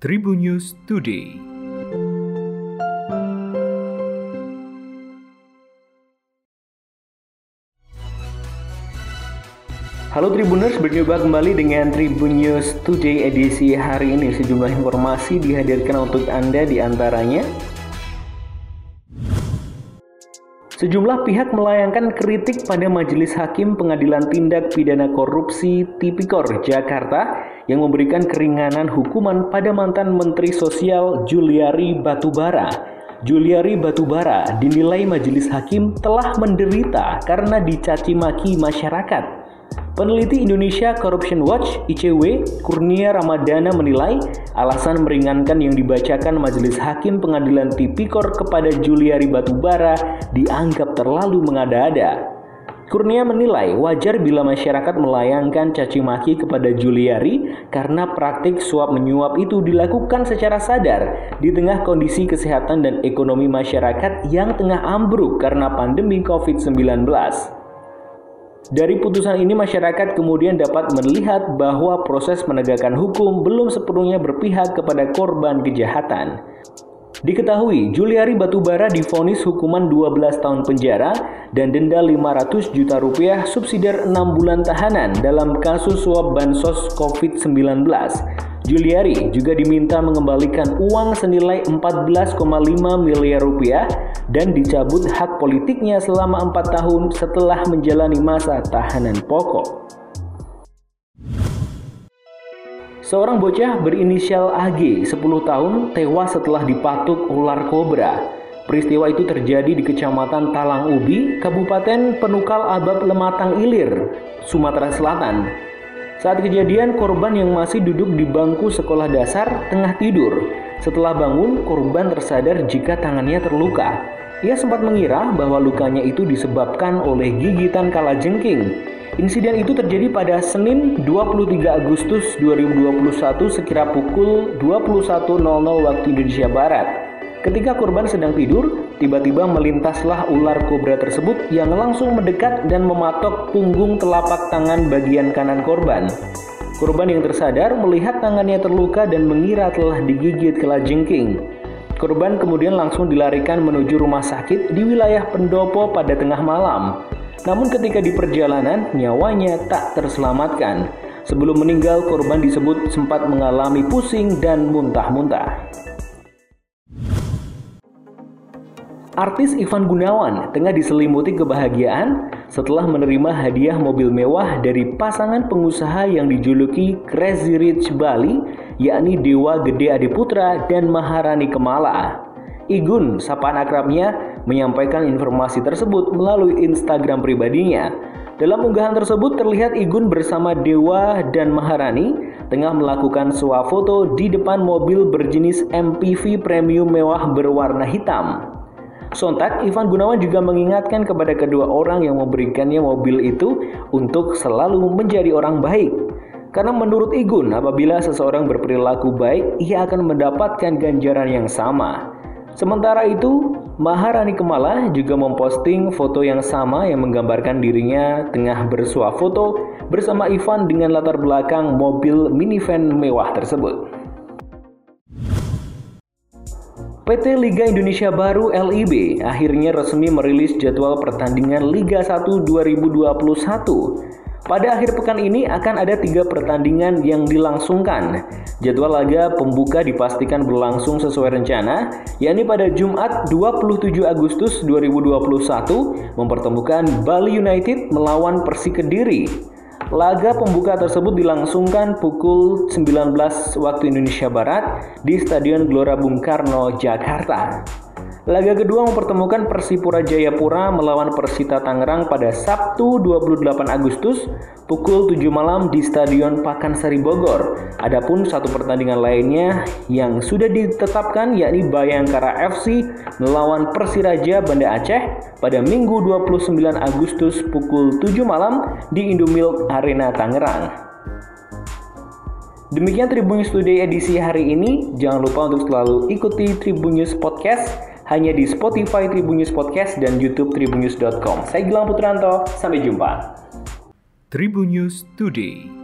Tribun News Today. Halo Tribuners, berjumpa kembali dengan Tribun News Today edisi hari ini. Sejumlah informasi dihadirkan untuk Anda di antaranya Sejumlah pihak melayangkan kritik pada Majelis Hakim Pengadilan Tindak Pidana Korupsi Tipikor Jakarta yang memberikan keringanan hukuman pada mantan Menteri Sosial Juliari Batubara. Juliari Batubara dinilai Majelis Hakim telah menderita karena dicaci maki masyarakat Peneliti Indonesia Corruption Watch (ICW) Kurnia Ramadana menilai alasan meringankan yang dibacakan Majelis Hakim Pengadilan Tipikor kepada Juliari Batubara dianggap terlalu mengada-ada. Kurnia menilai wajar bila masyarakat melayangkan caci maki kepada Juliari karena praktik suap menyuap itu dilakukan secara sadar di tengah kondisi kesehatan dan ekonomi masyarakat yang tengah ambruk karena pandemi COVID-19. Dari putusan ini masyarakat kemudian dapat melihat bahwa proses penegakan hukum belum sepenuhnya berpihak kepada korban kejahatan. Diketahui, Juliari Batubara difonis hukuman 12 tahun penjara dan denda 500 juta rupiah subsidiar 6 bulan tahanan dalam kasus suap bansos COVID-19 Juliari juga diminta mengembalikan uang senilai 14,5 miliar rupiah dan dicabut hak politiknya selama 4 tahun setelah menjalani masa tahanan pokok. Seorang bocah berinisial AG 10 tahun tewas setelah dipatuk ular kobra. Peristiwa itu terjadi di Kecamatan Talang Ubi, Kabupaten Penukal Abab Lematang Ilir, Sumatera Selatan. Saat kejadian, korban yang masih duduk di bangku sekolah dasar tengah tidur. Setelah bangun, korban tersadar jika tangannya terluka. Ia sempat mengira bahwa lukanya itu disebabkan oleh gigitan kalajengking. Insiden itu terjadi pada Senin 23 Agustus 2021 sekira pukul 21.00 waktu Indonesia Barat. Ketika korban sedang tidur, tiba-tiba melintaslah ular kobra tersebut yang langsung mendekat dan mematok punggung telapak tangan bagian kanan korban. Korban yang tersadar melihat tangannya terluka dan mengira telah digigit kelajengking. Korban kemudian langsung dilarikan menuju rumah sakit di wilayah Pendopo pada tengah malam. Namun ketika di perjalanan, nyawanya tak terselamatkan. Sebelum meninggal, korban disebut sempat mengalami pusing dan muntah-muntah. Artis Ivan Gunawan tengah diselimuti kebahagiaan setelah menerima hadiah mobil mewah dari pasangan pengusaha yang dijuluki Crazy Rich Bali, yakni Dewa Gede Adiputra dan Maharani Kemala. Igun, sapaan akrabnya, menyampaikan informasi tersebut melalui Instagram pribadinya. Dalam unggahan tersebut terlihat Igun bersama Dewa dan Maharani tengah melakukan swafoto di depan mobil berjenis MPV premium mewah berwarna hitam. Sontak, Ivan Gunawan juga mengingatkan kepada kedua orang yang memberikannya mobil itu untuk selalu menjadi orang baik. Karena menurut Igun, apabila seseorang berperilaku baik, ia akan mendapatkan ganjaran yang sama. Sementara itu, Maharani Kemala juga memposting foto yang sama yang menggambarkan dirinya tengah bersuah foto bersama Ivan dengan latar belakang mobil minivan mewah tersebut. PT Liga Indonesia Baru LIB akhirnya resmi merilis jadwal pertandingan Liga 1 2021. Pada akhir pekan ini akan ada tiga pertandingan yang dilangsungkan. Jadwal laga pembuka dipastikan berlangsung sesuai rencana, yakni pada Jumat 27 Agustus 2021 mempertemukan Bali United melawan Persik Kediri. Laga pembuka tersebut dilangsungkan pukul 19 waktu Indonesia Barat di Stadion Gelora Bung Karno, Jakarta. Laga kedua mempertemukan Persipura Jayapura melawan Persita Tangerang pada Sabtu 28 Agustus pukul 7 malam di Stadion Pakansari Bogor. Adapun satu pertandingan lainnya yang sudah ditetapkan yakni Bayangkara FC melawan Persiraja Banda Aceh pada Minggu 29 Agustus pukul 7 malam di Indomilk Arena Tangerang. Demikian Tribun News Today edisi hari ini. Jangan lupa untuk selalu ikuti Tribun News Podcast hanya di Spotify Tribun News Podcast dan YouTube tribunnews.com. Saya Gilang Putranto, sampai jumpa. Tribun News Today.